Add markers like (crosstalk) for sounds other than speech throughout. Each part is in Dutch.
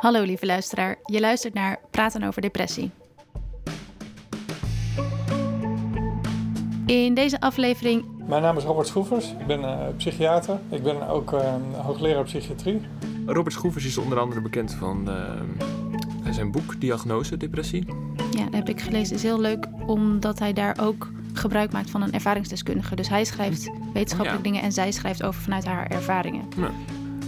Hallo lieve luisteraar, je luistert naar Praten over Depressie. In deze aflevering. Mijn naam is Robert Schroevers, ik ben uh, psychiater. Ik ben ook uh, hoogleraar psychiatrie. Robert Schroevers is onder andere bekend van uh, zijn boek Diagnose Depressie. Ja, dat heb ik gelezen. Het is heel leuk omdat hij daar ook gebruik maakt van een ervaringsdeskundige. Dus hij schrijft wetenschappelijke dingen en zij schrijft over vanuit haar ervaringen. Ja.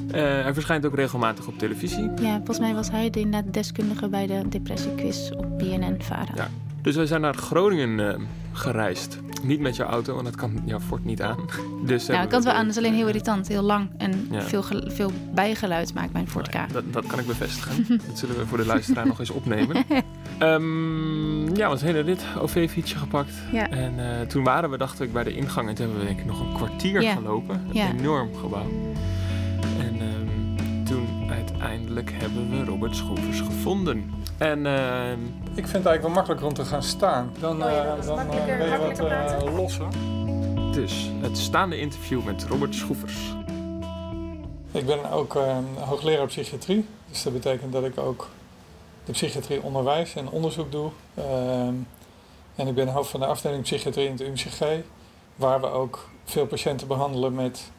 Uh, hij verschijnt ook regelmatig op televisie. Ja, volgens mij was hij de deskundige bij de depressiequiz op BNN-Vara. Ja. Dus wij zijn naar Groningen uh, gereisd. Niet met jouw auto, want dat kan jouw Ford niet aan. (laughs) Dus, nou, ik kan het wel aan. Het is alleen heel irritant, heel lang. En ja. veel, veel bijgeluid maakt mijn Ford K. Nee, dat, dat, kan ik bevestigen. (laughs) dat zullen we voor de luisteraar nog eens opnemen. Um, (laughs) ja, we een hele rit OV-fietsje gepakt. Ja. En uh, toen waren we, dacht ik, bij de ingang. En toen hebben we denk ik nog een kwartier ja. gelopen. Een enorm gebouw. Uiteindelijk hebben we Robert Schroevers gevonden. En uh, ik vind het eigenlijk wel makkelijker om te gaan staan. Dan, oh ja, uh, dan ben je wat uh, losser. Dus het staande interview met Robert Schroevers. Ik ben ook hoogleraar psychiatrie. Dus dat betekent dat ik ook de psychiatrie onderwijs en onderzoek doe. Uh, en ik ben hoofd van de afdeling psychiatrie in het UMCG, waar we ook veel patiënten behandelen met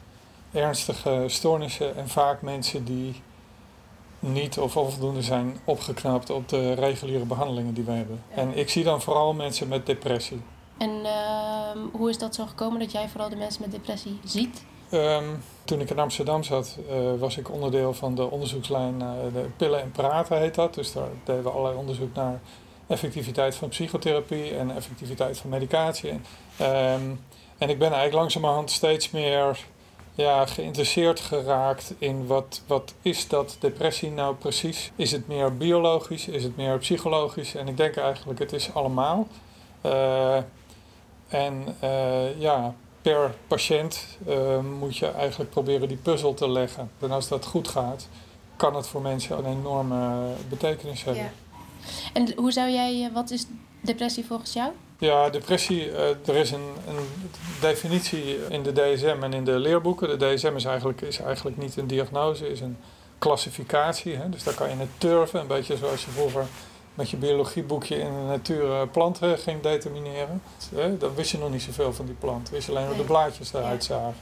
ernstige stoornissen en vaak mensen die niet of onvoldoende zijn opgeknapt op de reguliere behandelingen die we hebben. Ja. En ik zie dan vooral mensen met depressie. En uh, hoe is dat zo gekomen dat jij vooral de mensen met depressie ziet? Um, toen ik in Amsterdam zat, uh, was ik onderdeel van de onderzoekslijn uh, de Pillen en Praten heet dat. Dus daar deden we allerlei onderzoek naar effectiviteit van psychotherapie en effectiviteit van medicatie. Um, en ik ben eigenlijk langzamerhand steeds meer ja, geïnteresseerd geraakt in wat, wat is dat depressie nou precies? Is het meer biologisch? Is het meer psychologisch? En ik denk eigenlijk het is allemaal. Uh, en ja, per patiënt uh, moet je eigenlijk proberen die puzzel te leggen. En als dat goed gaat, kan het voor mensen een enorme betekenis hebben. En hoe zou jij, wat is depressie volgens jou? Ja, depressie, uh, er is een, een, definitie in de DSM en in de leerboeken. De DSM is eigenlijk, is eigenlijk niet een diagnose, is een klassificatie. Hè? Dus daar kan je het turven, een beetje zoals je vroeger met je biologieboekje in de natuur planten ging determineren. Dan wist je nog niet zoveel van die plant. Wist je alleen hoe de blaadjes eruit zagen.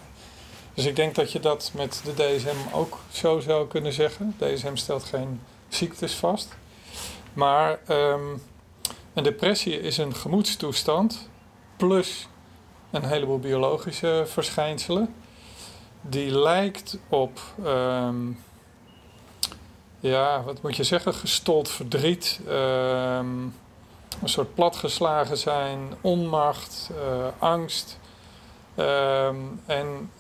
Dus ik denk dat je dat met de DSM ook zo zou kunnen zeggen. DSM stelt geen ziektes vast. Maar um, een depressie is een gemoedstoestand plus een heleboel biologische verschijnselen. Die lijkt op um, ja, wat moet je zeggen, gestold verdriet, um, een soort platgeslagen zijn, onmacht, uh, angst. Um, en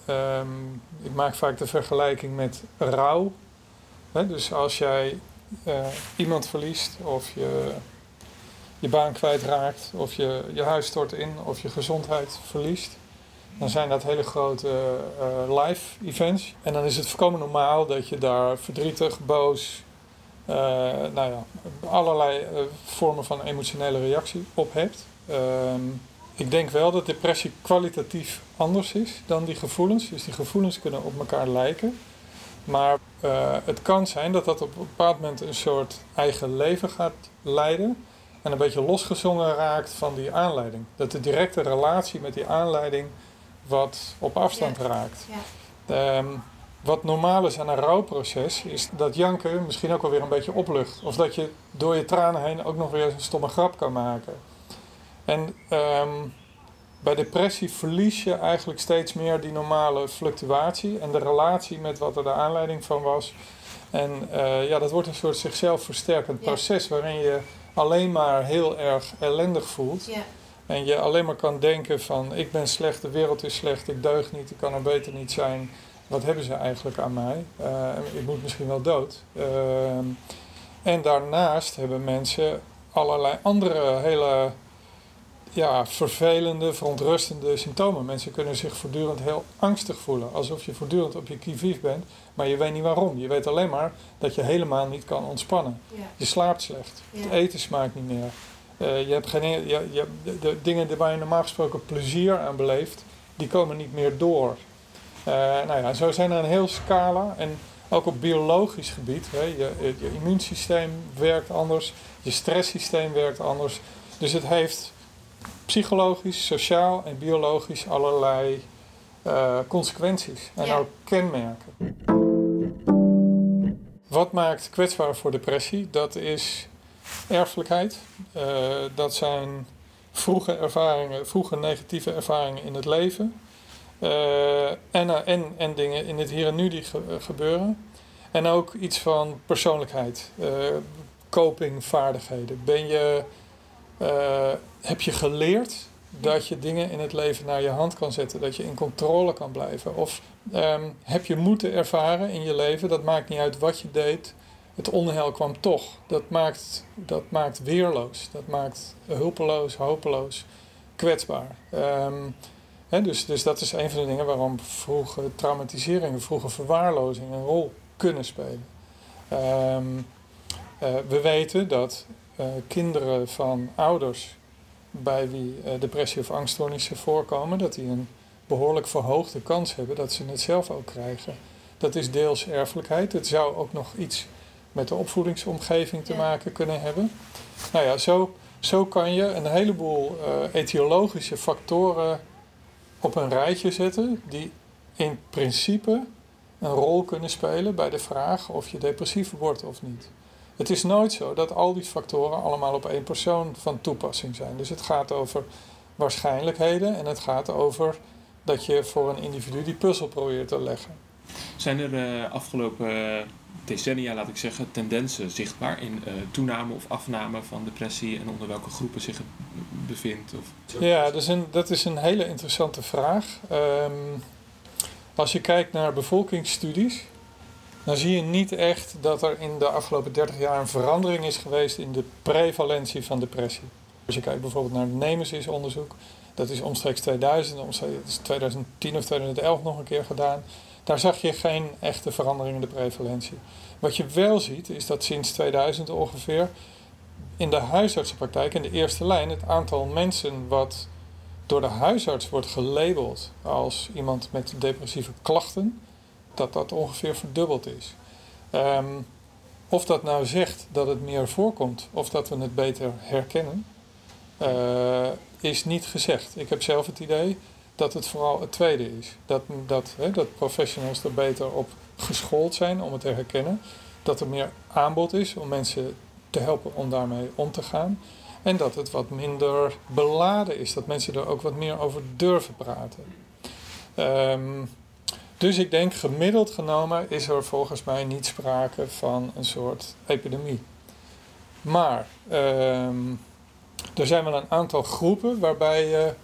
ik maak vaak de vergelijking met rouw. Dus als jij uh, iemand verliest of je je baan kwijtraakt of je, je huis stort in of je gezondheid verliest dan zijn dat hele grote uh, live events. En dan is het volkomen normaal dat je daar verdrietig, boos, uh, nou ja, allerlei uh, vormen van emotionele reactie op hebt. Um, ik denk wel dat depressie kwalitatief anders is dan die gevoelens. Dus die gevoelens kunnen op elkaar lijken. Maar het kan zijn dat dat op een bepaald moment een soort eigen leven gaat leiden. En een beetje losgezongen raakt van die aanleiding. Dat de directe relatie met die aanleiding wat op afstand ja. raakt. Ja. Um, wat normaal is aan een rouwproces, is dat janken misschien ook wel weer een beetje oplucht. Of dat je door je tranen heen ook nog weer een stomme grap kan maken. En um, bij depressie verlies je eigenlijk steeds meer die normale fluctuatie en de relatie met wat er de aanleiding van was. En uh, ja, dat wordt een soort zichzelf versterkend ja. proces waarin je alleen maar heel erg ellendig voelt. Ja. En je alleen maar kan denken van ik ben slecht, de wereld is slecht, ik deug niet, ik kan er beter niet zijn. Wat hebben ze eigenlijk aan mij? Uh, ik moet misschien wel dood. Uh, en daarnaast hebben mensen allerlei andere hele ja, vervelende, verontrustende symptomen. Mensen kunnen zich voortdurend heel angstig voelen. Alsof je voortdurend op je kivief bent, maar je weet niet waarom. Je weet alleen maar dat je helemaal niet kan ontspannen. Ja. Je slaapt slecht. Ja. Het eten smaakt niet meer. Uh, je hebt geen, je, je, de, de dingen waar je normaal gesproken plezier aan beleeft, die komen niet meer door. Uh, nou ja, zo zijn er een heel scala. En ook op biologisch gebied. Hè, je, je immuunsysteem werkt anders, je stresssysteem werkt anders. Dus het heeft psychologisch, sociaal en biologisch allerlei uh, consequenties en ook kenmerken. Wat maakt kwetsbaar voor depressie? Dat is erfelijkheid. Uh, dat zijn vroege ervaringen, vroege negatieve ervaringen in het leven. Uh, en, en, en dingen in het hier en nu die ge gebeuren. En ook iets van persoonlijkheid, copingvaardigheden. Ben je, heb je geleerd dat je dingen in het leven naar je hand kan zetten, dat je in controle kan blijven? Of um, heb je moeten ervaren in je leven, dat maakt niet uit wat je deed, het onheil kwam toch. Dat maakt, dat maakt weerloos, dat maakt hulpeloos, hopeloos, kwetsbaar. Um, dus, dus dat is een van de dingen waarom vroege traumatiseringen, vroege verwaarlozing een rol kunnen spelen. Um, uh, we weten dat uh, kinderen van ouders bij wie uh, depressie of angststoornissen voorkomen, dat die een behoorlijk verhoogde kans hebben dat ze het zelf ook krijgen. Dat is deels erfelijkheid. Het zou ook nog iets met de opvoedingsomgeving te maken kunnen hebben. Nou ja, zo, zo kan je een heleboel uh, etiologische factoren op een rijtje zetten die in principe een rol kunnen spelen bij de vraag of je depressief wordt of niet. Het is nooit zo dat al die factoren allemaal op één persoon van toepassing zijn. Dus het gaat over waarschijnlijkheden en het gaat over dat je voor een individu die puzzel probeert te leggen. Zijn er uh, afgelopen decennia, laat ik zeggen, tendensen zichtbaar in uh, toename of afname van depressie en onder welke groepen zich het bevindt? Of... Ja, dat is, een, dat is een hele interessante vraag. Um, als je kijkt naar bevolkingsstudies, dan zie je niet echt dat er in de afgelopen 30 jaar een verandering is geweest in de prevalentie van depressie. Als je kijkt bijvoorbeeld naar het Nemesis-onderzoek, dat is omstreeks 2000, omstreeks 2010 of 2011 nog een keer gedaan. Daar zag je geen echte verandering in de prevalentie. Wat je wel ziet, is dat sinds 2000 ongeveer in de huisartsenpraktijk, in de eerste lijn, het aantal mensen wat door de huisarts wordt gelabeld als iemand met depressieve klachten, dat dat ongeveer verdubbeld is. Um, of dat nou zegt dat het meer voorkomt of dat we het beter herkennen, uh, is niet gezegd. Ik heb zelf het idee dat het vooral het tweede is. Dat, dat, hè, dat professionals er beter op geschoold zijn om het te herkennen. Dat er meer aanbod is om mensen te helpen om daarmee om te gaan. En dat het wat minder beladen is. Dat mensen er ook wat meer over durven praten. Um, dus ik denk gemiddeld genomen is er volgens mij niet sprake van een soort epidemie. Maar um, er zijn wel een aantal groepen waarbij je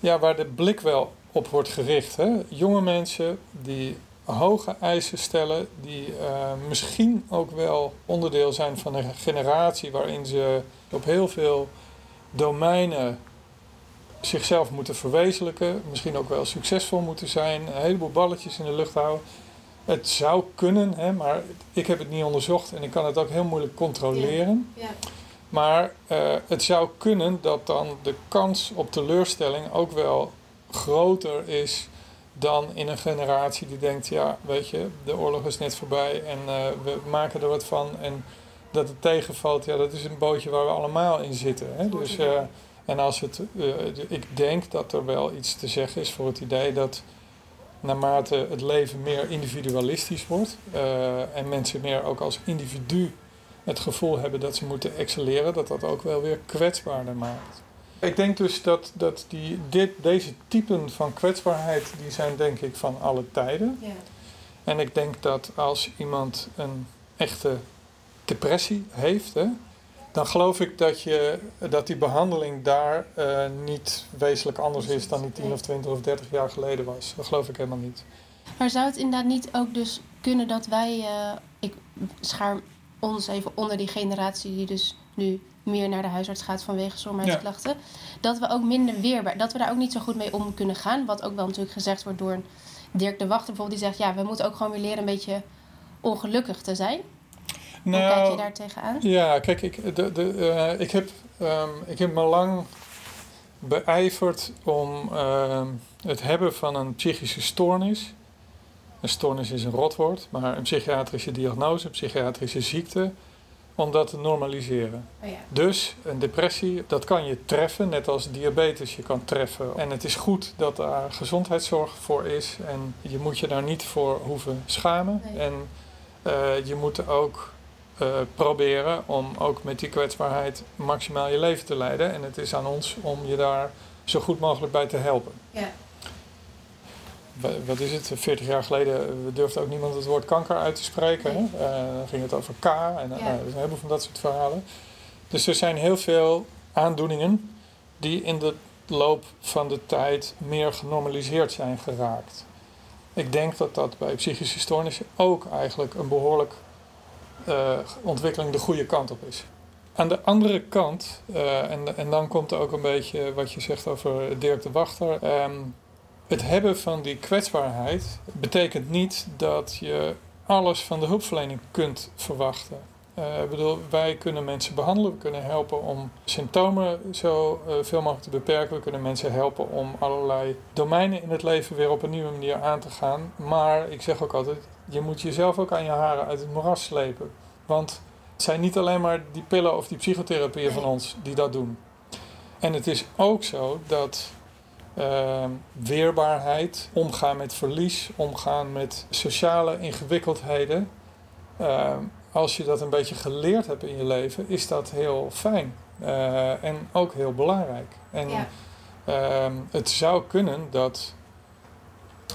ja, waar de blik wel op wordt gericht. Hè? Jonge mensen die hoge eisen stellen, die uh, misschien ook wel onderdeel zijn van een generatie waarin ze op heel veel domeinen zichzelf moeten verwezenlijken, misschien ook wel succesvol moeten zijn, een heleboel balletjes in de lucht houden. Het zou kunnen, hè, maar ik heb het niet onderzocht en ik kan het ook heel moeilijk controleren. Ja. Ja. Maar uh, het zou kunnen dat dan de kans op teleurstelling ook wel groter is dan in een generatie die denkt, ja, weet je, de oorlog is net voorbij en uh, we maken er wat van. En dat het tegenvalt, ja, dat is een bootje waar we allemaal in zitten. Hè? Dus, uh, en als het, ik denk dat er wel iets te zeggen is voor het idee dat naarmate het leven meer individualistisch wordt en mensen meer ook als individu het gevoel hebben dat ze moeten excelleren, dat dat ook wel weer kwetsbaarder maakt. Ik denk dus dat, dat die, dit, deze typen van kwetsbaarheid, die zijn denk ik van alle tijden. Ja. En ik denk dat als iemand een echte depressie heeft, hè, dan geloof ik dat, je, dat die behandeling daar uh, niet wezenlijk anders is dan die 10 of 20 of 30 jaar geleden was. Dat geloof ik helemaal niet. Maar zou het inderdaad niet ook dus kunnen dat wij, uh, ik schaar ons even onder die generatie die dus nu meer naar de huisarts gaat vanwege. Ja. Dat we ook minder weerbaar, dat we daar ook niet zo goed mee om kunnen gaan. Wat ook wel natuurlijk gezegd wordt door Dirk de Wachter bijvoorbeeld. Die zegt, ja, we moeten ook gewoon weer leren een beetje ongelukkig te zijn. Nou, Hoe kijk je daar tegenaan? Ja, kijk, ik, de, de, uh, ik, heb, um, ik heb me lang beijverd om uh, het hebben van een psychische stoornis Een stoornis is een rotwoord, maar een psychiatrische diagnose, een psychiatrische ziekte, om dat te normaliseren. Oh ja. Dus een depressie, dat kan je treffen, net als diabetes je kan treffen. En het is goed dat daar gezondheidszorg voor is. En je moet je daar niet voor hoeven schamen. Nee. En eh, je moet ook eh, proberen om ook met die kwetsbaarheid maximaal je leven te leiden. En het is aan ons om je daar zo goed mogelijk bij te helpen. Ja. Wa- Wat is het? 40 jaar geleden eh, durfde ook niemand het woord kanker uit te spreken. Nee. Eh, dan ging het over K en Ja. er een heleboel van dat soort verhalen. Dus er zijn heel veel aandoeningen die in de loop van de tijd meer genormaliseerd zijn geraakt. Ik denk dat dat bij psychische stoornissen ook eigenlijk een behoorlijk eh, ontwikkeling de goede kant op is. Aan de andere kant, eh, en, en dan komt er ook een beetje wat je zegt over Dirk de Wachter. ehm, het hebben van die kwetsbaarheid betekent niet dat je alles van de hulpverlening kunt verwachten. Eh, bedoel, wij kunnen mensen behandelen, we kunnen helpen om symptomen zo veel mogelijk te beperken. We kunnen mensen helpen om allerlei domeinen in het leven weer op een nieuwe manier aan te gaan. Maar ik zeg ook altijd, je moet jezelf ook aan je haren uit het moeras slepen. Want het zijn niet alleen maar die pillen of die psychotherapieën van ons die dat doen. En het is ook zo dat ehm, weerbaarheid, omgaan met verlies, omgaan met sociale ingewikkeldheden. ehm, als je dat een beetje geleerd hebt in je leven, is dat heel fijn. Eh, en ook heel belangrijk. En Ja. ehm, het zou kunnen dat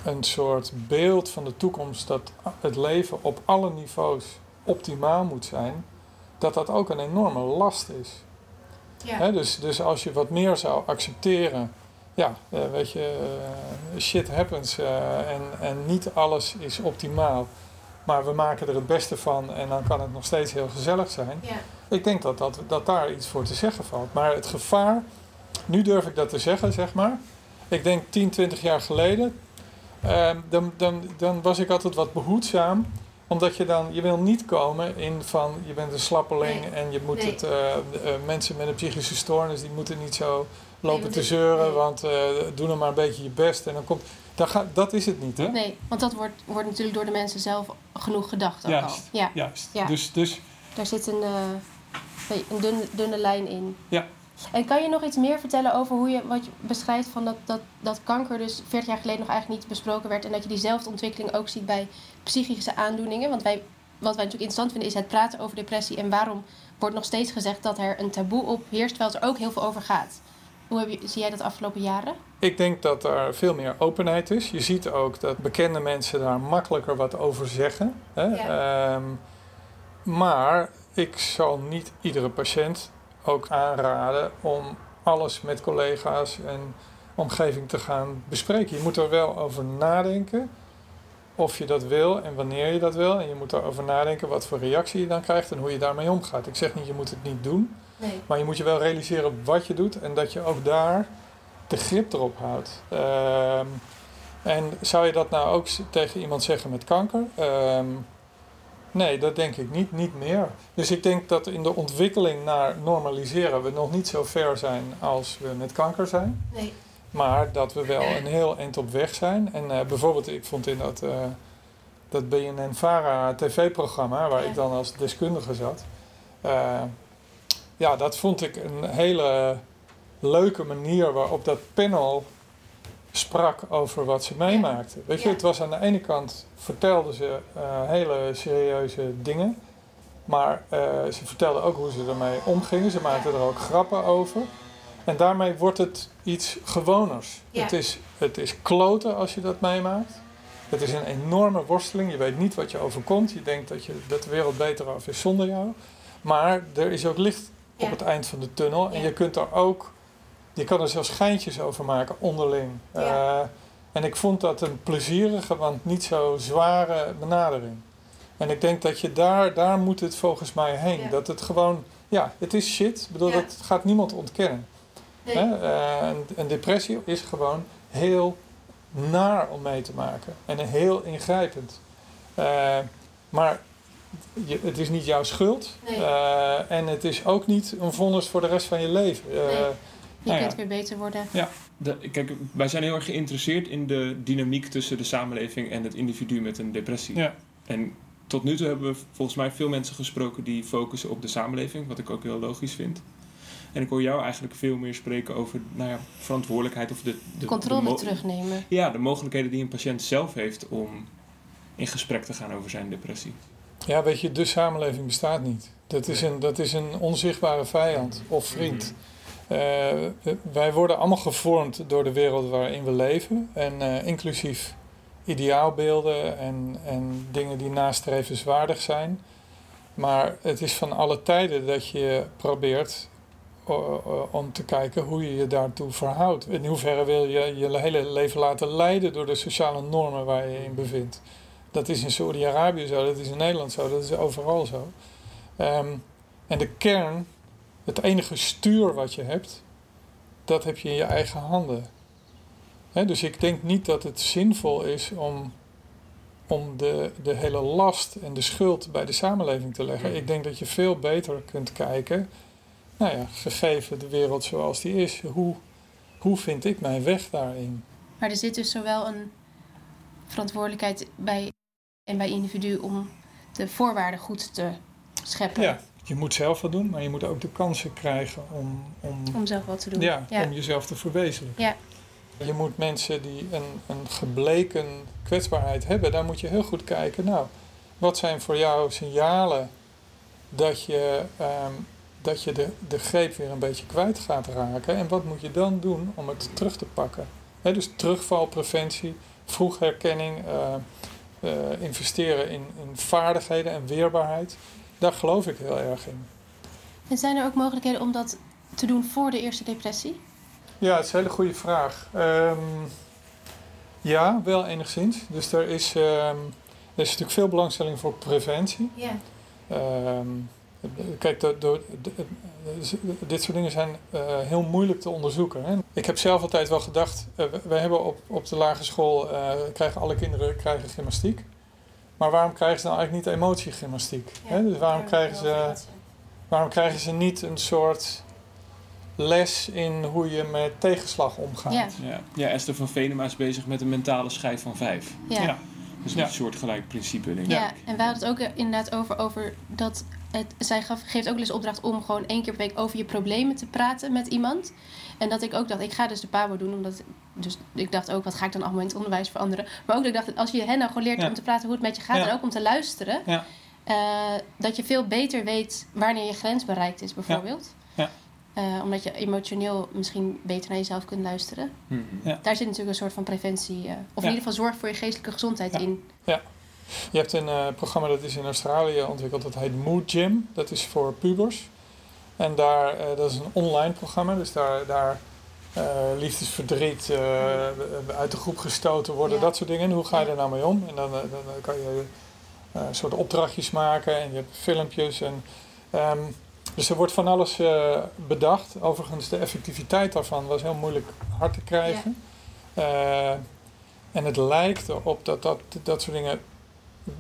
een soort beeld van de toekomst dat het leven op alle niveaus optimaal moet zijn, dat dat ook een enorme last is. Ja. Dus, dus als je wat meer zou accepteren, ja, eh, weet je, eh, shit happens eh, en, en niet alles is optimaal. Maar we maken er het beste van en dan kan het nog steeds heel gezellig zijn. Ja. Ik denk dat, dat, dat daar iets voor te zeggen valt. Maar het gevaar, nu durf ik dat te zeggen, zeg maar. Ik denk 10, 20 jaar geleden, ehm, dan, dan, dan was ik altijd wat behoedzaam. Omdat je dan, je wil niet komen in van, je bent een slappeling Nee. en je moet Nee. het, eh, eh, mensen met een psychische stoornis, die moeten niet zo lopen te zeuren, want eh, doe nou maar een beetje je best en dan komt, dat, gaat, dat is het niet, hè? Nee, want dat wordt, wordt natuurlijk door de mensen zelf genoeg gedacht ook Juist. al. Ja, Juist. Ja. Dus, dus daar zit een, een dunne, dunne lijn in. Ja. En kan je nog iets meer vertellen over hoe je wat je beschrijft van dat, dat, dat kanker dus 40 jaar geleden nog eigenlijk niet besproken werd en dat je diezelfde ontwikkeling ook ziet bij psychische aandoeningen? Want wij, wat wij natuurlijk interessant vinden is het praten over depressie en waarom wordt nog steeds gezegd dat er een taboe op heerst, terwijl er ook heel veel over gaat. Hoe heb je, zie jij dat de afgelopen jaren? Ik denk dat er veel meer openheid is. Je ziet ook dat bekende mensen daar makkelijker wat over zeggen. Hè? Ehm, maar ik zal niet iedere patiënt ook aanraden om alles met collega's en omgeving te gaan bespreken. Je moet er wel over nadenken of je dat wil en wanneer je dat wil. En je moet erover nadenken wat voor reactie je dan krijgt en hoe je daarmee omgaat. Ik zeg niet je moet het niet doen. Nee. Maar je moet je wel realiseren wat je doet en dat je ook daar de grip erop houdt. Ehm, en zou je dat nou ook tegen iemand zeggen met kanker? Ehm, nee, dat denk ik niet, niet meer. Dus ik denk dat in de ontwikkeling naar normaliseren we nog niet zo ver zijn als we met kanker zijn. Nee. Maar dat we wel een heel eind op weg zijn. En eh, bijvoorbeeld, ik vond in dat, eh dat BNN-VARA tv-programma, waar Ja. ik dan als deskundige zat... eh, ja, dat vond ik een hele leuke manier waarop dat panel sprak over wat ze meemaakten. Weet je, Ja. het was aan de ene kant vertelden ze eh, hele serieuze dingen. Maar eh, ze vertelden ook hoe ze ermee omgingen. Ze maakten er ook grappen over. En daarmee wordt het iets gewoners. Ja. Het, is, het is kloten als je dat meemaakt. Het is een enorme worsteling. Je weet niet wat je overkomt. Je denkt dat, je, dat de wereld beter af is zonder jou. Maar er is ook licht Ja. op het eind van de tunnel. En je kunt er ook... Je kan er zelfs schijntjes over maken onderling. Ja. Eh, en ik vond dat een plezierige, want niet zo zware benadering. En ik denk dat je daar, daar moet het volgens mij heen. Ja. Dat het gewoon, ja, het is shit. Ik bedoel, Ja. dat gaat niemand ontkennen. Nee. Hè? Eh, een, een depressie is gewoon heel naar om mee te maken. En heel ingrijpend. Eh, maar je, het is niet jouw schuld. Nee. En het is ook niet een vonnis voor de rest van je leven. Nee. Je Nou ja. kunt weer beter worden. Ja, de, kijk, wij zijn heel erg geïnteresseerd in de dynamiek tussen de samenleving en het individu met een depressie. Ja. En tot nu toe hebben we volgens mij veel mensen gesproken die focussen op de samenleving, wat ik ook heel logisch vind. En ik hoor jou eigenlijk veel meer spreken over nou ja, verantwoordelijkheid of de, de controle de terugnemen. Ja, de mogelijkheden die een patiënt zelf heeft om in gesprek te gaan over zijn depressie. Ja, weet je, de samenleving bestaat niet. Dat is een, dat is een onzichtbare vijand of vriend. Eh, wij worden allemaal gevormd door de wereld waarin we leven. En eh, inclusief ideaalbeelden en, en dingen die nastrevenswaardig zijn. Maar het is van alle tijden dat je probeert eh, eh, om te kijken hoe je je daartoe verhoudt. In hoeverre wil je je hele leven laten leiden door de sociale normen waar je je in bevindt. Dat is in Saudi-Arabië zo, dat is in Nederland zo, dat is overal zo. Ehm, en de kern, het enige stuur wat je hebt, dat heb je in je eigen handen. Dus ik denk niet dat het zinvol is om, om de, de hele last en de schuld bij de samenleving te leggen. Ik denk dat je veel beter kunt kijken, nou ja, gegeven de wereld zoals die is, hoe, hoe vind ik mijn weg daarin? Maar er zit dus zowel een verantwoordelijkheid bij en bij individu om de voorwaarden goed te scheppen. Ja, je moet zelf wat doen, maar je moet ook de kansen krijgen om, om, Om zelf wat te doen. ja, ja. om jezelf te verwezenlijken. Ja. Je moet mensen die een, een gebleken kwetsbaarheid hebben, daar moet je heel goed kijken. Nou, wat zijn voor jou signalen dat je, ehm, dat je de, de greep weer een beetje kwijt gaat raken? En wat moet je dan doen om het terug te pakken? Dus terugvalpreventie, vroegherkenning, eh, investeren in, in vaardigheden en weerbaarheid. Daar geloof ik heel erg in. En zijn er ook mogelijkheden om dat te doen voor de eerste depressie? Ja, het is een hele goede vraag. Ehm, ja, wel enigszins. Dus er is, ehm, er is natuurlijk veel belangstelling voor preventie. Ja. Ehm, kijk, de- de- dit soort dingen zijn eh, heel moeilijk te onderzoeken. Hè. Ik heb zelf altijd wel gedacht, eh, we, we hebben op, op de lagere school, eh, krijgen alle kinderen krijgen gymnastiek. Maar waarom krijgen ze nou eigenlijk niet emotiegymnastiek? hè? Dus waarom krijgen, ze, waarom krijgen ze niet een soort les in hoe je met tegenslag omgaat? Ja. Ja, ja Esther van Venema is bezig met een mentale schijf van vijf. Ja. Ja. Dus Ja. een soortgelijk principe, denk ik. Ja, en wij hadden het ook inderdaad over, over dat het, zij gaf, geeft ook wel eens opdracht om gewoon één keer per week over je problemen te praten met iemand. En dat ik ook dacht, ik ga dus de PABO doen, omdat dus ik dacht ook, wat ga ik dan allemaal in het onderwijs veranderen? Maar ook dat ik dacht, als je hen nou gewoon leert Ja. om te praten hoe het met je gaat Ja. en ook om te luisteren, Ja. eh, dat je veel beter weet wanneer je grens bereikt is, bijvoorbeeld. Ja. Eh, omdat je emotioneel misschien beter naar jezelf kunt luisteren. Mhm. Ja. Daar zit natuurlijk een soort van preventie, eh, of Ja. in ieder geval zorg voor je geestelijke gezondheid Ja. in. Je hebt een eh, programma dat is in Australië ontwikkeld, dat heet Mood Gym. Dat is voor pubers. En daar, eh, dat is een online programma, dus daar, daar eh, liefdesverdriet, eh, uit de groep gestoten worden, Ja. dat soort dingen. En hoe ga je daar nou mee om? En dan, dan kan je een soort opdrachtjes maken en je hebt filmpjes. En, ehm, dus er wordt van alles bedacht. Overigens, de effectiviteit daarvan was heel moeilijk hard te krijgen. En het lijkt erop dat, dat dat soort dingen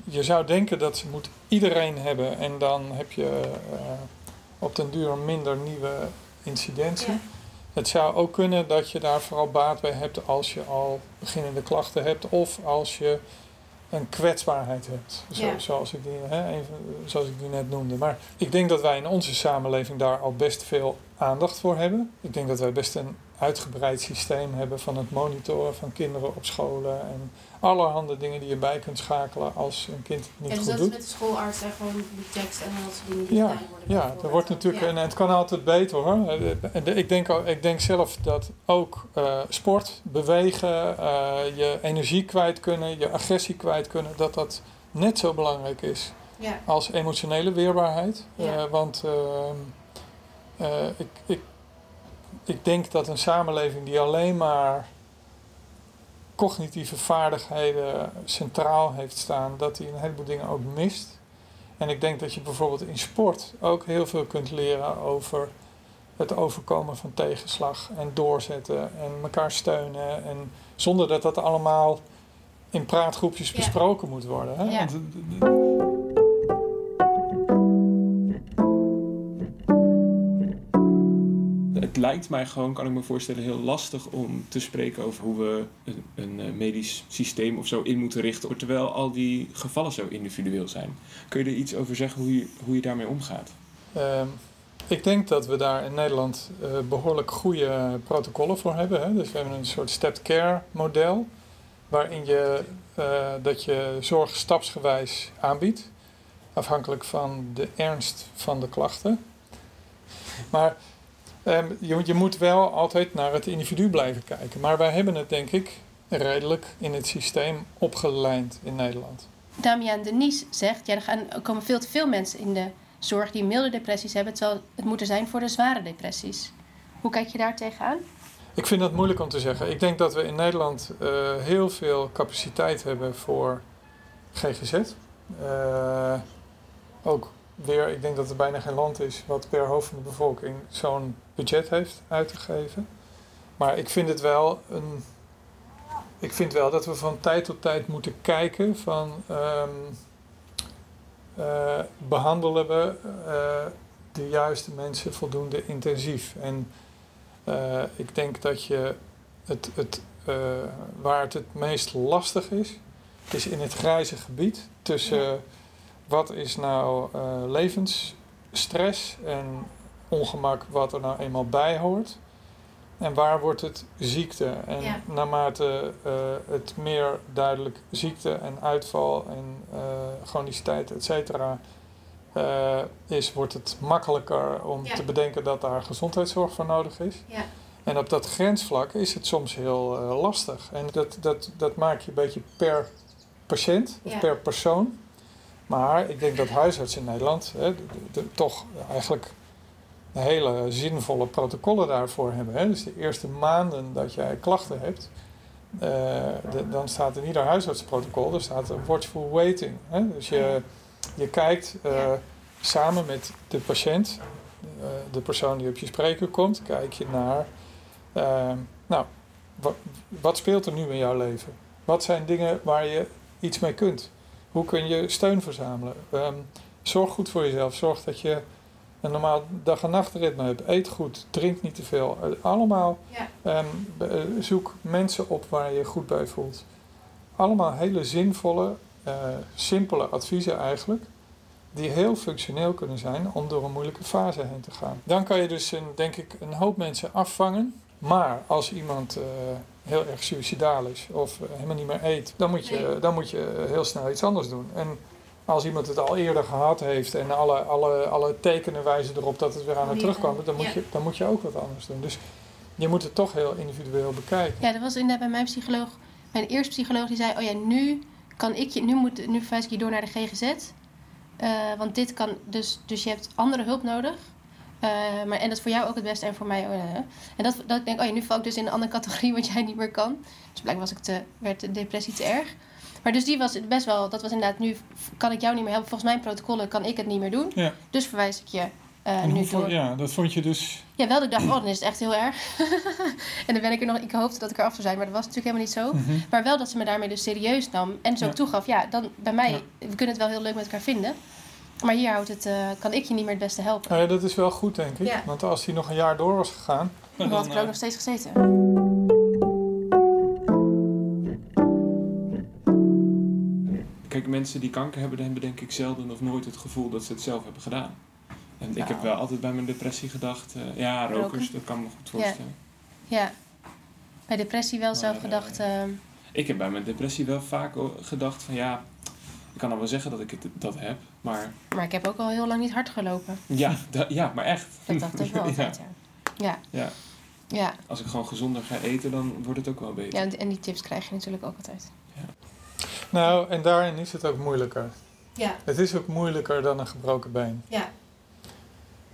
je zou denken dat ze moet iedereen hebben en dan heb je op den duur minder nieuwe incidentie. Het zou ook kunnen dat je daar vooral baat bij hebt als je al beginnende klachten hebt of als je een kwetsbaarheid hebt, zo, Ja. zoals, ik die, hè, een van- zoals ik die net noemde. Maar ik denk dat wij in onze samenleving daar al best veel aandacht voor hebben. Ik denk dat wij best een uitgebreid systeem hebben van het monitoren van kinderen op scholen en allerhande dingen die je bij kunt schakelen als een kind het niet En dus goed dat doet. is met de schoolarts en gewoon de tekst en dat soort dingen die Ja, gedaan worden. Ja, er wordt natuurlijk, Ja. en het kan altijd beter hoor. De- Ik denk, ik denk zelf dat ook eh, sport, bewegen, eh, je energie kwijt kunnen, je agressie kwijt kunnen, dat dat net zo belangrijk is Ja. als emotionele weerbaarheid. Eh, want eh, ik, ik, ik denk dat een samenleving die alleen maar cognitieve vaardigheden centraal heeft staan, dat die een heleboel dingen ook mist. En ik denk dat je bijvoorbeeld in sport ook heel veel kunt leren over het overkomen van tegenslag en doorzetten en elkaar steunen. En zonder dat dat allemaal in praatgroepjes Ja. besproken moet worden. Hè? Ja. Want, het lijkt mij gewoon, kan ik me voorstellen, heel lastig om te spreken over hoe we een, een eh, medisch systeem of zo in moeten richten, terwijl al die gevallen zo individueel zijn. Kun je er iets over zeggen hoe je, hoe je daarmee omgaat? Ehm, ik denk dat we daar in Nederland uh, behoorlijk goede protocollen voor hebben. Hè? Dus we hebben een soort stepped care model, waarin je, dat je zorg stapsgewijs aanbiedt, afhankelijk van de ernst van de klachten. Maar um, je, je moet wel altijd naar het individu blijven kijken. Maar wij hebben het denk ik redelijk in het systeem opgelijnd in Nederland. Damian Denise zegt, ja, er, gaan, er komen veel te veel mensen in de zorg die milde depressies hebben, terwijl het moeten zijn voor de zware depressies. Hoe kijk je daar tegenaan? Ik vind dat moeilijk om te zeggen. Ik denk dat we in Nederland uh, heel veel capaciteit hebben voor GGZ. Uh, ook weer, ik denk dat er bijna geen land is wat per hoofd van de bevolking zo'n budget heeft uitgegeven. Maar ik vind het wel een. Ik vind wel dat we van tijd tot tijd moeten kijken van um, uh, behandelen we uh, de juiste mensen voldoende intensief. En uh, ik denk dat je het, het waar het het meest lastig is, is in het grijze gebied tussen. Wat is nou uh, levensstress en ongemak wat er nou eenmaal bij hoort? En waar wordt het ziekte? En ja. naarmate uh, het meer duidelijk ziekte en uitval en uh, chroniciteit, et cetera, is, wordt het makkelijker om ja. te bedenken dat daar gezondheidszorg voor nodig is. Ja. En op dat grensvlak is het soms heel lastig. En dat, dat, dat maak je een beetje per patiënt of per persoon. Maar ik denk dat huisartsen in Nederland hè, de, de, toch eigenlijk hele zinvolle protocollen daarvoor hebben. Hè. Dus de eerste maanden dat jij klachten hebt, uh, de, dan staat in ieder huisartsprotocol, er staat een watchful waiting. Hè. Dus je, je kijkt uh, ja. samen met de patiënt, uh, de persoon die op je spreker komt, kijk je naar, nou, wat, wat speelt er nu in jouw leven? Wat zijn dingen waar je iets mee kunt? Hoe kun je steun verzamelen? Um, zorg goed voor jezelf. Zorg dat je een normaal dag- en nachtritme hebt. Eet goed. Drink niet te veel. Uh, allemaal ja. um, zoek mensen op waar je je goed bij voelt. Allemaal hele zinvolle, uh, simpele adviezen eigenlijk. Die heel functioneel kunnen zijn om door een moeilijke fase heen te gaan. Dan kan je dus een, denk ik een hoop mensen afvangen. Maar als iemand uh, heel erg suicidaal is of helemaal niet meer eet, dan moet, je, dan moet je heel snel iets anders doen. En als iemand het al eerder gehad heeft en alle, alle, alle tekenen wijzen erop dat het weer aan het terugkomt, dan moet, je, dan moet je ook wat anders doen. Dus je moet het toch heel individueel bekijken. Ja, dat was inderdaad bij mijn psycholoog, mijn eerste psycholoog, die zei: Oh ja, nu kan ik je, nu, moet, nu verwijs ik je door naar de GGZ. Uh, want dit kan dus, dus je hebt andere hulp nodig. Uh, maar, en dat is voor jou ook het beste en voor mij. Uh, en dat, dat ik denk, oh ja, nu val ik dus in een andere categorie (laughs) wat jij niet meer kan. Dus blijkbaar was ik te, werd de depressie te erg. Maar dus die was best wel, dat was inderdaad, nu kan ik jou niet meer helpen. Volgens mijn protocollen kan ik het niet meer doen. Ja. Dus verwijs ik je uh, nu door. Ja, dat vond je dus... Ja, wel dat ik dacht, oh, dan is het echt heel erg. (laughs) en dan ben ik er nog, ik hoopte dat ik eraf zou zijn, maar dat was natuurlijk helemaal niet zo. Mm -hmm. Maar wel dat ze me daarmee dus serieus nam. En zo ja. toegaf, ja, dan bij mij, we kunnen het wel heel leuk met elkaar vinden. Maar hier houdt het, uh, kan ik je niet meer het beste helpen. Nou ja, dat is wel goed, denk ik. Ja. Want als hij nog een jaar door was gegaan... (laughs) Dan had ik er ook nog steeds gezeten. Kijk, mensen die kanker hebben, hebben denk ik zelden of nooit het gevoel dat ze het zelf hebben gedaan. En nou. ik heb wel altijd bij mijn depressie gedacht, uh, ja, rokers, Roken. dat kan me goed voorstellen. Ja, ja. bij depressie wel maar, zelf gedacht... Uh, ik heb bij mijn depressie wel vaak gedacht van ja, ik kan dan wel zeggen dat ik het, dat heb, maar... Maar ik heb ook al heel lang niet hard gelopen. Ja, da, ja maar echt. Dat dacht ik (laughs) wel altijd, ja. ja. ja. Ja. Als ik gewoon gezonder ga eten, dan wordt het ook wel beter. Ja, en die tips krijg je natuurlijk ook altijd. Ja. Nou, en daarin is het ook moeilijker. Ja. Het is ook moeilijker dan een gebroken been. Ja.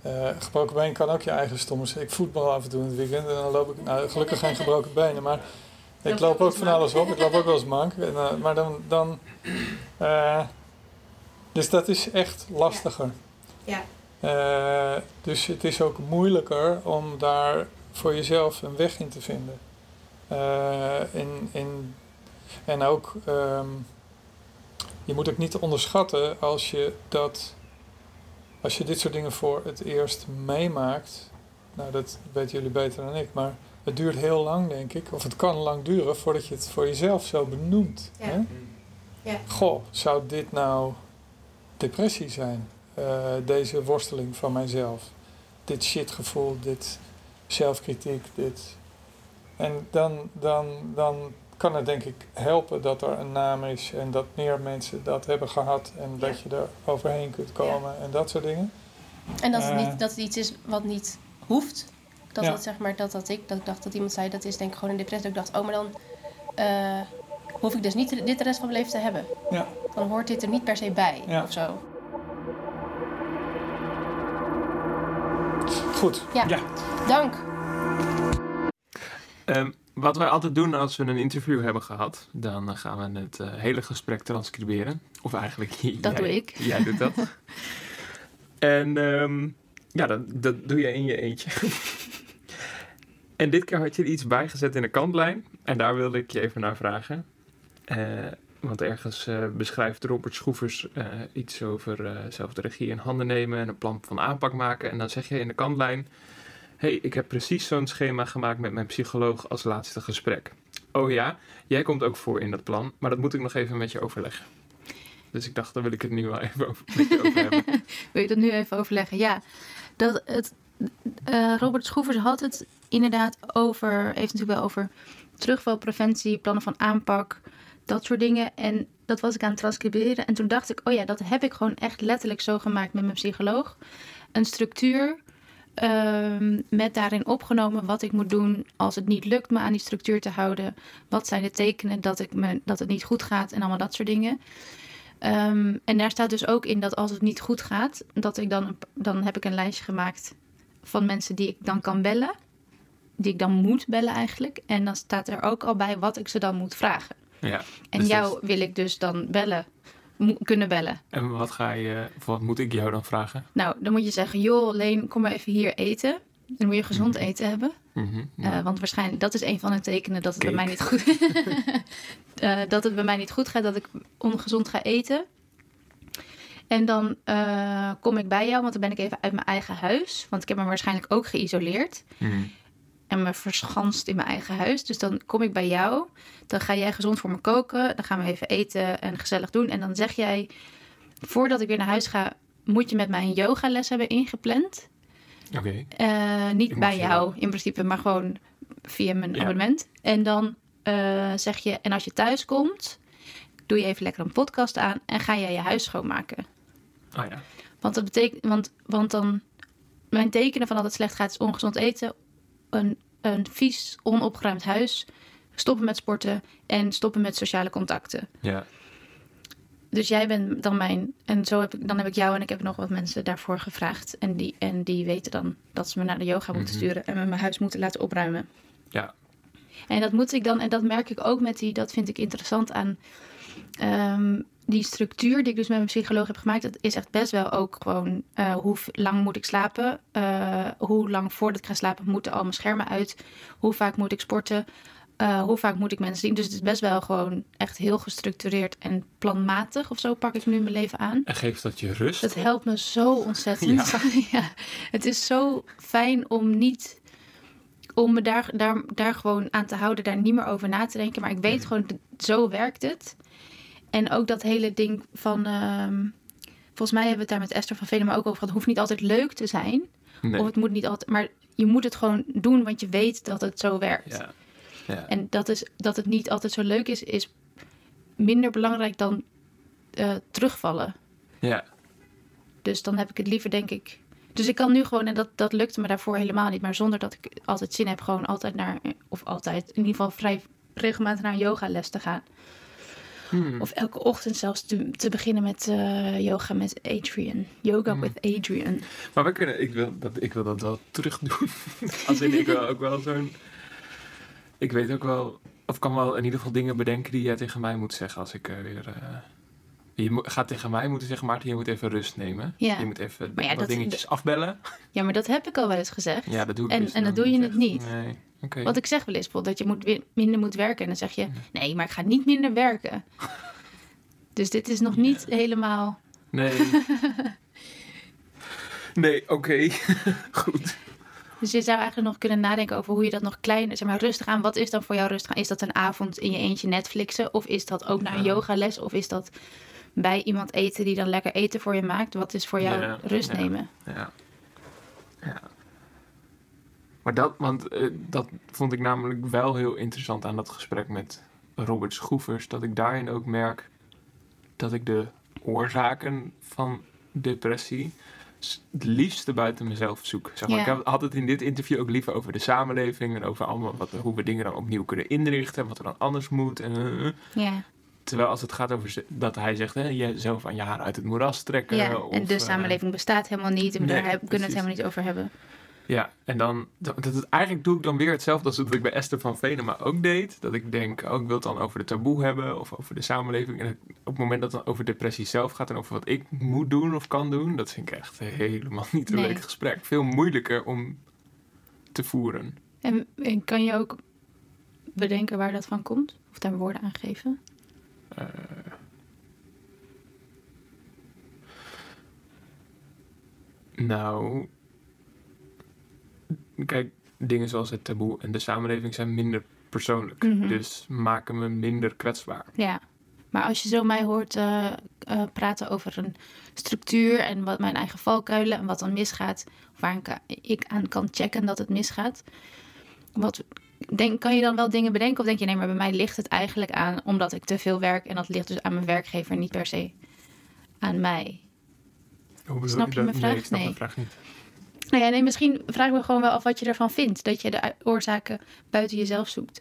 Uh, gebroken been kan ook je eigen stommers. Ik voetbal af en toe in het weekend en dan loop ik... Nou, gelukkig geen gebroken benen, maar... Ik loop ook van alles op. Ik loop ook wel eens mank. En, uh, maar dan... dan uh, dus dat is echt lastiger. Ja. Uh, dus het is ook moeilijker om daar voor jezelf een weg in te vinden. in, in, en ook... Um, je moet ook niet onderschatten als je dat... Als je dit soort dingen voor het eerst meemaakt... nou dat weten jullie beter dan ik, maar het duurt heel lang, denk ik, of het kan lang duren voordat je het voor jezelf zo benoemt. Ja. Hè? Ja. Goh, zou dit nou depressie zijn? Eh, deze worsteling van mijzelf. Dit shitgevoel, dit zelfkritiek, dit. En dan, dan, dan kan het denk ik helpen dat er een naam is en dat meer mensen dat hebben gehad en dat je er overheen kunt komen en dat soort dingen. En dat het, Eh. niet, dat het iets is wat niet hoeft. Dat Ja. het zeg maar, dat, dat ik, dat ik dacht dat iemand zei, dat is denk ik gewoon een depressie. Dat ik dacht, oh, maar dan eh, hoef ik dus niet dit de rest van mijn leven te hebben. Ja. Dan hoort dit er niet per se bij, Ja. of zo. Goed. Ja. Ja. Dank. Ehm, wat wij altijd doen als we een interview hebben gehad, dan eh, gaan we het eh, hele gesprek transcriberen. Of eigenlijk, (laughs) Dat jij, doe ik. Jij doet dat. (laughs) en ehm, ja, dat, dat doe je in je eentje. (laughs) en dit keer had je iets bijgezet in de kantlijn. En daar wilde ik je even naar vragen. Eh, want ergens eh, beschrijft Robert Schroevers eh, iets over zelf de regie in handen nemen en een plan van aanpak maken. En dan zeg je in de kantlijn: hey, ik heb precies zo'n schema gemaakt met mijn psycholoog als laatste gesprek. Oh ja, jij komt ook voor in dat plan, maar dat moet ik nog even met je overleggen. Dus ik dacht, daar wil ik het nu wel even over, met je over hebben. (laughs) Wil je dat nu even overleggen? Ja, dat het, eh, Robert Schroevers had het inderdaad over, heeft natuurlijk wel over terugvalpreventie, plannen van aanpak, dat soort dingen. En dat was ik aan het transcriberen. En toen dacht ik, oh ja, dat heb ik gewoon echt letterlijk zo gemaakt met mijn psycholoog. Een structuur ehm, met daarin opgenomen wat ik moet doen als het niet lukt me aan die structuur te houden. Wat zijn de tekenen dat, ik me, dat het niet goed gaat en allemaal dat soort dingen. Ehm, en daar staat dus ook in dat als het niet goed gaat, dat ik dan, dan heb ik een lijstje gemaakt van mensen die ik dan kan bellen. Die ik dan moet bellen eigenlijk. En dan staat er ook al bij wat ik ze dan moet vragen. Ja, En dus jou wil ik dus dan bellen, kunnen bellen. en wat, ga je, of wat moet ik jou dan vragen? Nou, dan moet je zeggen, joh, Leen, kom maar even hier eten. Dan moet je gezond Mhm. eten hebben. Mhm, Eh, want waarschijnlijk, dat is een van de tekenen dat het bij mij niet goed (laughs) Eh, dat het bij mij niet goed gaat, dat ik ongezond ga eten. En dan eh, kom ik bij jou, want dan ben ik even uit mijn eigen huis. Want ik heb me waarschijnlijk ook geïsoleerd. mhm. En me verschanst in mijn eigen huis. Dus dan kom ik bij jou. Dan ga jij gezond voor me koken. Dan gaan we even eten en gezellig doen. En dan zeg jij, voordat ik weer naar huis ga, moet je met mij een yogales hebben ingepland. Oké, Eh, niet bij jou in principe, maar gewoon via mijn Ja. abonnement. En dan eh, zeg je, en als je thuis komt, doe je even lekker een podcast aan en ga jij je huis schoonmaken. Ah ja. Want dat betekent, want, want dan, mijn tekenen van dat het slecht gaat is ongezond eten, een, een vies, onopgeruimd huis, stoppen met sporten en stoppen met sociale contacten. ja. Dus jij bent dan mijn. En zo heb ik, dan heb ik jou en ik heb nog wat mensen daarvoor gevraagd. En die, en die weten dan dat ze me naar de yoga moeten Mhm. sturen en me mijn huis moeten laten opruimen. Ja. En dat moet ik dan, en dat merk ik ook met die, dat vind ik interessant aan ehm, die structuur die ik dus met mijn psycholoog heb gemaakt. Dat is echt best wel ook gewoon eh, hoe lang moet ik slapen? Eh, hoe lang voordat ik ga slapen moeten al mijn schermen uit? Hoe vaak moet ik sporten? Eh, hoe vaak moet ik mensen zien? Dus het is best wel gewoon echt heel gestructureerd en planmatig of zo pak ik nu mijn leven aan. En geeft dat je rust? Dat helpt me zo ontzettend. (laughs) (laughs) Ja. Het is zo fijn om niet om me daar, daar, daar gewoon aan te houden, daar niet meer over na te denken. Maar ik weet gewoon, zo werkt het. En ook dat hele ding van. ehm, volgens mij hebben we het daar met Esther van Velen maar ook over gehad. Het hoeft niet altijd leuk te zijn. Nee. Of het moet niet altijd. Maar je moet het gewoon doen, want je weet dat het zo werkt. Ja. Ja. En dat, is, dat het niet altijd zo leuk is, is minder belangrijk dan eh, terugvallen. ja. Dus dan heb ik het liever, denk ik. Dus ik kan nu gewoon, en dat, dat lukte me daarvoor helemaal niet, maar zonder dat ik altijd zin heb, gewoon altijd naar, of altijd, in ieder geval vrij regelmatig naar een yogales te gaan. Hmm. Of elke ochtend zelfs te, te beginnen met eh, yoga met Adrian. Yoga Hmm. with Adrian. Maar we kunnen, ik wil dat, ik wil dat wel terug doen. (laughs) Als in, ik wil ook wel zo'n... Ik weet ook wel, of kan wel in ieder geval dingen bedenken die jij tegen mij moet zeggen als ik eh, weer... eh, je gaat tegen mij moeten zeggen, Maarten, je moet even rust nemen. Ja. Je moet even Maar ja, dat- dingetjes afbellen. (laughs) Ja, maar dat heb ik al wel eens gezegd. Ja, dat doe ik En- dus en dat doe je het niet. Nee, oké. Wat ik zeg wel eens, bijvoorbeeld dat je moet minder moet werken. En dan zeg je, nee, maar ik ga niet minder werken. (laughs) Dus dit is nog Ja. niet helemaal... Nee. (laughs) nee, oké. Goed. Dus je zou eigenlijk nog kunnen nadenken over hoe je dat nog kleiner, zeg maar rustig aan. Wat is dan voor jou rustig aan? Is dat een avond in je eentje Netflixen? Of is dat ook naar een yogales? Of is dat bij iemand eten die dan lekker eten voor je maakt? Wat is voor jou Ja, rust ja. nemen? Ja. ja. Maar dat, want eh, dat vond ik namelijk wel heel interessant aan dat gesprek met Robert Schroevers. Dat ik daarin ook merk dat ik de oorzaken van depressie het liefste buiten mezelf zoek. Zeg maar. Ik had het in dit interview ook liever over de samenleving en over allemaal wat, hoe we dingen dan opnieuw kunnen inrichten en wat er dan anders moet. En, eh, eh. Terwijl als het gaat over dat hij zegt, hè, jezelf aan je haar uit het moeras trekken. ja. of, en de eh, samenleving bestaat helemaal niet. En nee, daar kunnen we het helemaal niet over hebben. Ja, en dan, dat, dat, eigenlijk doe ik dan weer hetzelfde als wat ik bij Esther van Venema ook deed. Dat ik denk, oh, ik wil het dan over de taboe hebben of over de samenleving. En het- op het moment dat het dan over depressie zelf gaat en over wat ik moet doen of kan doen, dat vind ik echt helemaal niet een Nee. leuk gesprek. Veel moeilijker om te voeren. En, en kan je ook bedenken waar dat van komt? Of daar woorden aan geven? Eh, nou, kijk, dingen zoals het taboe en de samenleving zijn minder persoonlijk. Mhm. Dus maken me minder kwetsbaar. Ja, maar als je zo mij hoort eh, eh, praten over een structuur en wat mijn eigen valkuilen en wat dan misgaat, waar ik aan kan checken dat het misgaat, wat, denk, kan je dan wel dingen bedenken? Of denk je, nee, maar bij mij ligt het eigenlijk aan omdat ik te veel werk en dat ligt dus aan mijn werkgever, niet per se aan mij? Hoe Snap je dat? mijn vraag? Nee, ik snap Nee. vraag niet. Nou ja, nee, misschien vraag ik me gewoon wel af wat je ervan vindt. Dat je de oorzaken buiten jezelf zoekt.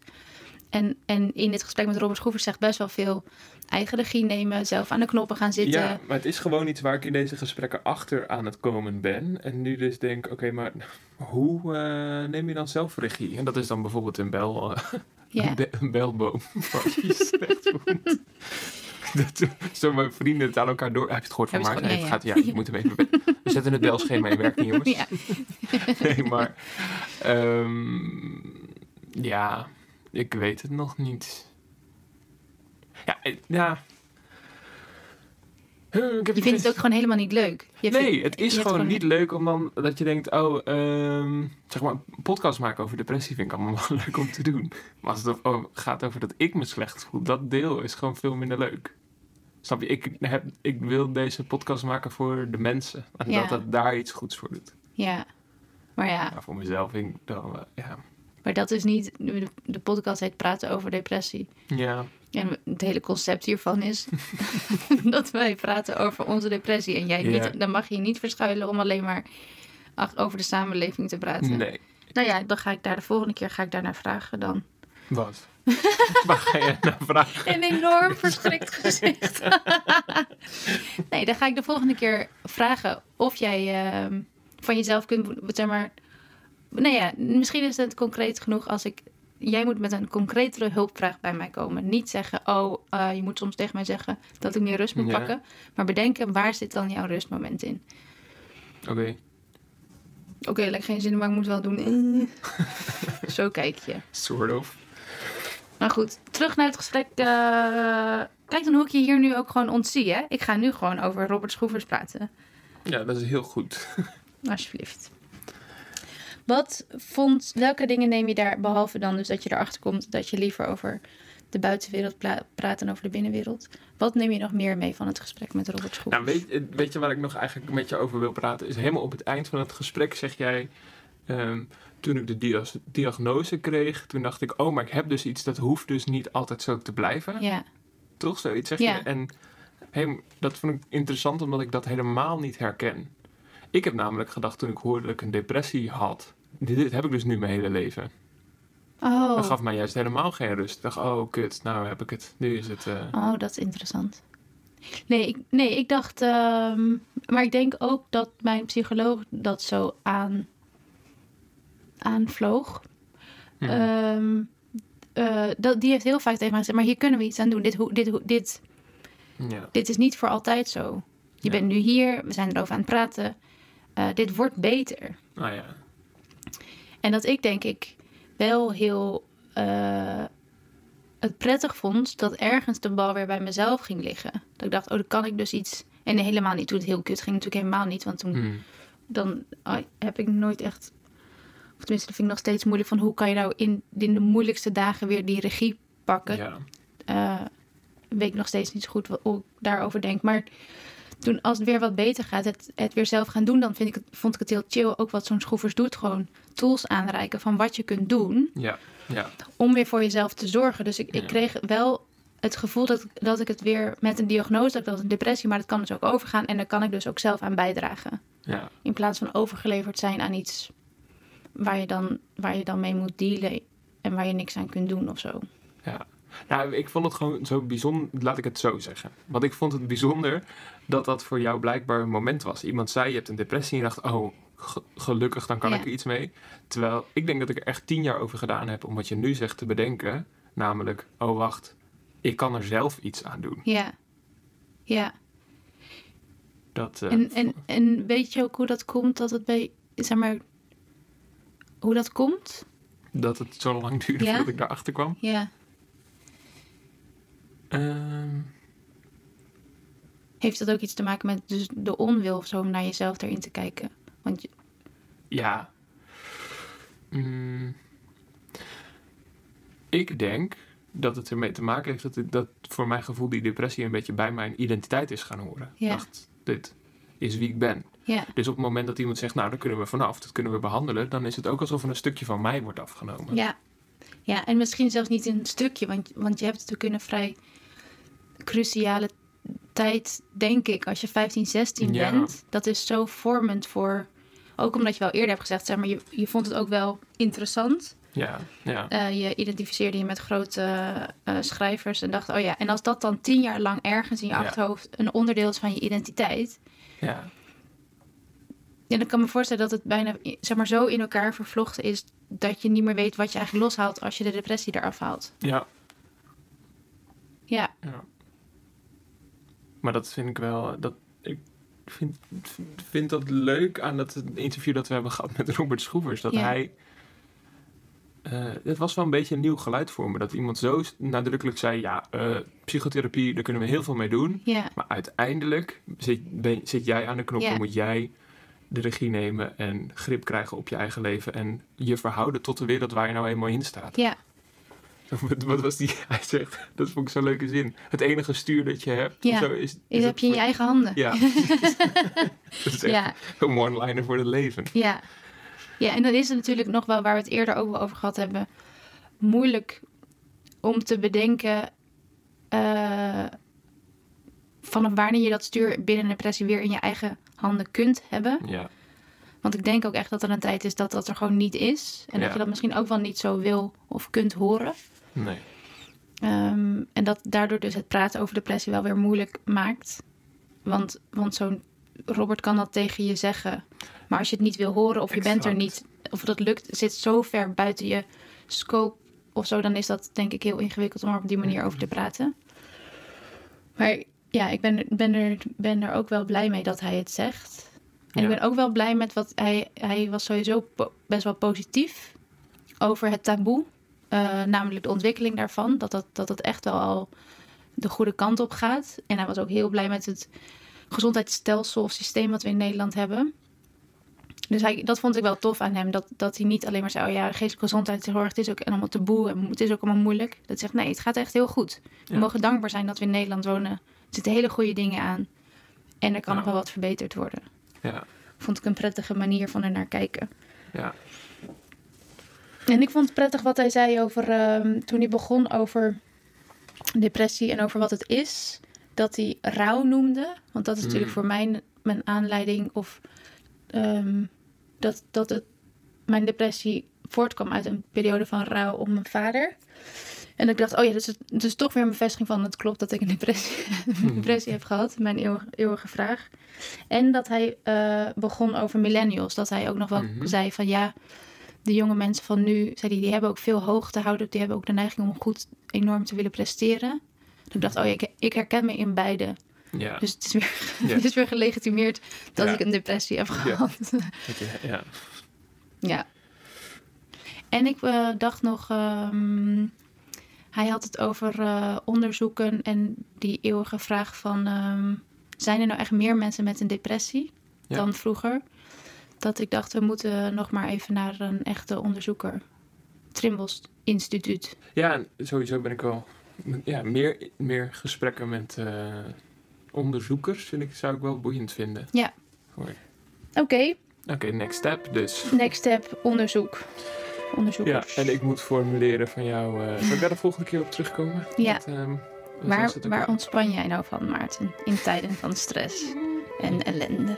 En, en in dit gesprek met Robert Schroevers zegt best wel veel eigen regie nemen, zelf aan de knoppen gaan zitten. Ja, maar het is gewoon iets waar ik in deze gesprekken achter aan het komen ben. En nu dus denk, oké, maar hoe eh, neem je dan zelf regie? En dat is dan bijvoorbeeld een bel, eh, (laughs) een, be- een belboom. (laughs) Waar je je slecht voelt. (laughs) Dat, zo mijn vrienden het aan elkaar door. Heb je het gehoord van Maarten? Ja, het ja. gaat, ja, je moet hem even... We zetten het belschema in werking, jongens. Ja. Nee, maar... ehm, ja, ik weet het nog niet. Ja, eh, ja... Eh, Ik heb Je vindt het ook gewoon helemaal niet leuk. Je Nee, vindt- het is gewoon niet leuk om dan dat je denkt, oh, ehm, zeg maar, een podcast maken over depressie vind ik allemaal (laughs) wel leuk om te doen. Maar als het o- gaat over dat ik me slecht voel, dat deel is gewoon veel minder leuk. Snap je? Ik, heb, ik wil deze podcast maken voor de mensen. En Ja. dat het daar iets goeds voor doet. Ja. Maar ja, Maar voor mezelf vind ik dan, wel, ja. maar dat is niet... De, de podcast heet Praten over depressie. Ja, En het hele concept hiervan is (laughs) dat wij praten over onze depressie. En jij niet, dan mag je niet verschuilen om alleen maar over de samenleving te praten. nee. Nou ja, dan ga ik daar de volgende keer ga ik daar naar vragen dan. Wat? (laughs) Waar ga je naar vragen? Een enorm verschrikt gezicht. (laughs) nee, dan ga ik de volgende keer vragen of jij ehm, van jezelf kunt, zeg maar. Nou ja, misschien is het concreet genoeg als ik. Jij moet met een concretere hulpvraag bij mij komen. Niet zeggen, oh, eh, je moet soms tegen mij zeggen dat ik meer rust moet Ja. pakken. Maar bedenken, waar zit dan jouw rustmoment in? Oké, Oké, lijkt geen zin, maar ik moet wel doen. Eh. (laughs) Zo kijk je. sort of. Maar goed, terug naar het gesprek. eh, kijk dan hoe ik je hier nu ook gewoon ontzie. Hè? Ik ga nu gewoon over Robert Schroevers praten. Ja, dat is heel goed. Alsjeblieft. Wat vond, welke dingen neem je daar, behalve dan dus dat je erachter komt dat je liever over de buitenwereld praat dan over de binnenwereld. Wat neem je nog meer mee van het gesprek met Robert Schroevers? Nou, weet, weet je waar ik nog eigenlijk met je over wil praten? Is helemaal op het eind van het gesprek zeg jij... ehm, toen ik de diagnose kreeg, toen dacht ik... Oh, maar ik heb dus iets, dat hoeft dus niet altijd zo te blijven. Ja, Toch zoiets zeg Ja. je? En hey, dat vond ik interessant, omdat ik dat helemaal niet herken. Ik heb namelijk gedacht toen ik hoorde dat ik een depressie had... Dit, dit heb ik dus nu mijn hele leven. oh, Dat gaf mij juist helemaal geen rust. Ik dacht, oh kut, nou heb ik het. Nu is het... eh, oh dat is interessant. Nee, ik, nee, ik dacht, ehm, maar ik denk ook dat mijn psycholoog dat zo aan, aanvloog. hmm. Ehm, eh, dat, die heeft heel vaak tegen mij gezegd, maar hier kunnen we iets aan doen. Dit, ho- dit, ho- dit, ja. dit is niet voor altijd zo. Je Ja. bent nu hier, we zijn erover aan het praten. Eh, dit wordt beter. Nou ja. En dat ik denk ik wel heel eh, het prettig vond dat ergens de bal weer bij mezelf ging liggen. Dat ik dacht, oh, dan kan ik dus iets. En helemaal niet. Toen het heel kut ging, natuurlijk helemaal niet. Want toen Hmm. dan heb ik nooit echt Of tenminste, dat vind ik nog steeds moeilijk. Van hoe kan je nou in, in de moeilijkste dagen weer die regie pakken? Ja. Eh, weet ik nog steeds niet zo goed wat, hoe ik daarover denk. Maar toen, als het weer wat beter gaat, het, het weer zelf gaan doen, dan vind ik het, vond ik het heel chill. Ook wat zo'n schroevers doet, gewoon tools aanreiken van wat je kunt doen Ja. Ja. om weer voor jezelf te zorgen. Dus ik, ik kreeg wel het gevoel dat, dat ik het weer met een diagnose, dat ik dat een depressie, maar dat kan dus ook overgaan. En daar kan ik dus ook zelf aan bijdragen. Ja. In plaats van overgeleverd zijn aan iets waar je dan, waar je dan mee moet dealen en waar je niks aan kunt doen of zo. Ja. Nou, ik vond het gewoon zo bijzonder, laat ik het zo zeggen. Want ik vond het bijzonder dat dat voor jou blijkbaar een moment was. Iemand zei, je hebt een depressie en je dacht, oh, ge- gelukkig, dan kan Ja. ik er iets mee. Terwijl ik denk dat ik er echt tien jaar over gedaan heb om wat je nu zegt te bedenken. Namelijk, oh wacht, ik kan er zelf iets aan doen. Ja. Ja. Dat, eh, En, en, en weet je ook hoe dat komt dat het bij, zeg maar, hoe dat komt? dat het zo lang duurde Ja? voordat ik daarachter kwam. Ja. Ehm, Heeft dat ook iets te maken met dus de onwil of zo om naar jezelf erin te kijken? Want je- Ja. Mm. Ik denk dat het ermee te maken heeft dat, het- dat voor mijn gevoel die depressie een beetje bij mijn identiteit is gaan horen. Ja. Dacht, dit is wie ik ben. ja, Dus op het moment dat iemand zegt, nou, daar kunnen we vanaf, dat kunnen we behandelen, dan is het ook alsof er een stukje van mij wordt afgenomen. ja. Ja, en misschien zelfs niet een stukje, want, want je hebt natuurlijk in een vrij cruciale tijd, denk ik, als je 15, 16 Ja. bent. Dat is zo vormend voor, ook omdat je wel eerder hebt gezegd, zeg maar, je, je vond het ook wel interessant. Ja, ja. Eh, je identificeerde je met grote eh, schrijvers en dacht, oh ja, en als dat dan tien jaar lang ergens in je Ja. achterhoofd een onderdeel is van je identiteit, ja. Ja, dan kan me voorstellen dat het bijna zeg maar, zo in elkaar vervlochten is dat je niet meer weet wat je eigenlijk loshaalt als je de depressie eraf haalt. ja. Ja, Ja. Maar dat vind ik wel. Dat, ik vind, vind dat leuk aan dat interview dat we hebben gehad met Robert Schroevers. Dat Ja. hij. eh, het was wel een beetje een nieuw geluid voor me. Dat iemand zo nadrukkelijk zei: Ja, eh, psychotherapie, daar kunnen we heel veel mee doen. Maar uiteindelijk zit, ben- zit jij aan de knop en moet jij de regie nemen en grip krijgen op je eigen leven. En je verhouden tot de wereld waar je nou eenmaal in staat. ja, (laughs) Wat, wat was die? (laughs) Hij zegt, dat vond ik zo'n leuke zin. Het enige stuur dat je hebt, Ja. zo is, dat heb je in je eigen handen. Ja. (laughs) dat is echt ja, een one-liner voor het leven. ja. Ja, en dan is het natuurlijk nog wel, waar we het eerder ook wel over gehad hebben, moeilijk om te bedenken eh, vanaf wanneer je dat stuur binnen een depressie weer in je eigen handen kunt hebben. Ja, Want ik denk ook echt dat er een tijd is dat dat er gewoon niet is. En Ja. dat je dat misschien ook wel niet zo wil of kunt horen. Nee. Ehm, en dat daardoor dus het praten over depressie wel weer moeilijk maakt. Want, want zo'n Robert kan dat tegen je zeggen. Maar als je het niet wil horen of je bent er niet, of dat lukt, zit zo ver buiten je scope of zo, dan is dat denk ik heel ingewikkeld om er op die manier over te praten. Maar ja, ik ben, ben, er, ben er ook wel blij mee dat hij het zegt. En Ja. ik ben ook wel blij met wat hij. Hij was sowieso best wel positief over het taboe. Eh, namelijk de ontwikkeling daarvan. Dat dat, dat het echt wel al de goede kant op gaat. En hij was ook heel blij met het gezondheidsstelsel of systeem wat we in Nederland hebben. Dus hij, dat vond ik wel tof aan hem. Dat, dat hij niet alleen maar zei: oh ja, geestelijke gezondheidszorg, het is ook allemaal taboe en het is ook allemaal moeilijk. Dat zegt: nee, het gaat echt heel goed. We Ja. mogen dankbaar zijn dat we in Nederland wonen. Er zitten hele goede dingen aan. En er kan Ja. nog wel wat verbeterd worden. Ja, Vond ik een prettige manier van er naar kijken. ja, En ik vond het prettig wat hij zei over ehm, toen hij begon over depressie en over wat het is. Dat hij rouw noemde. Want dat is Mm. natuurlijk voor mij mijn aanleiding. Of ehm, dat, dat het, mijn depressie voortkwam uit een periode van rouw om mijn vader. En ik dacht, oh ja, dus het is toch weer een bevestiging van het klopt dat ik een depressie, een (laughs) depressie heb gehad. Mijn eeuwige, eeuwige vraag. En dat hij eh, begon over millennials. Dat hij ook nog wel Mhm. zei van ja, de jonge mensen van nu, zei die, die hebben ook veel hoog te houden. Die hebben ook de neiging om goed enorm te willen presteren. Dus ik dacht, oh ja, ik, ik herken me in beide. ja. Dus het is weer, (laughs) Ja. het is weer gelegitimeerd dat Ja. ik een depressie heb gehad. (laughs) ja, ja. Ja. En ik eh, dacht nog, ehm, hij had het over eh, onderzoeken en die eeuwige vraag van, ehm, zijn er nou echt meer mensen met een depressie dan vroeger? Dat ik dacht, we moeten nog maar even naar een echte onderzoeker. Trimbos Instituut. Ja, en sowieso ben ik wel... Ja, meer, meer gesprekken met eh, onderzoekers vind ik, zou ik wel boeiend vinden. Ja. Oké, Oké, next step dus. next step, onderzoek. Ja, Onderzoekers. en ik moet formuleren van jou... eh zal ik daar de volgende keer op terugkomen? Ja. Ehm, Waar, waar ontspan jij nou van, Maarten? In tijden van stress en ellende.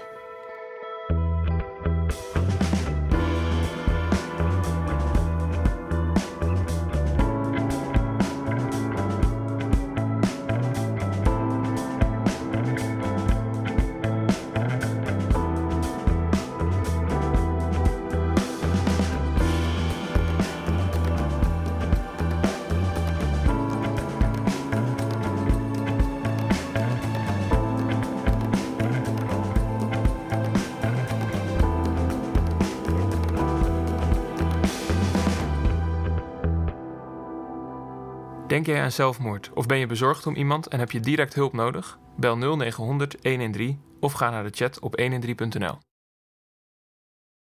Denk jij aan zelfmoord of ben je bezorgd om iemand en heb je direct hulp nodig? Bel 0900 113 of ga naar de chat op 113.nl.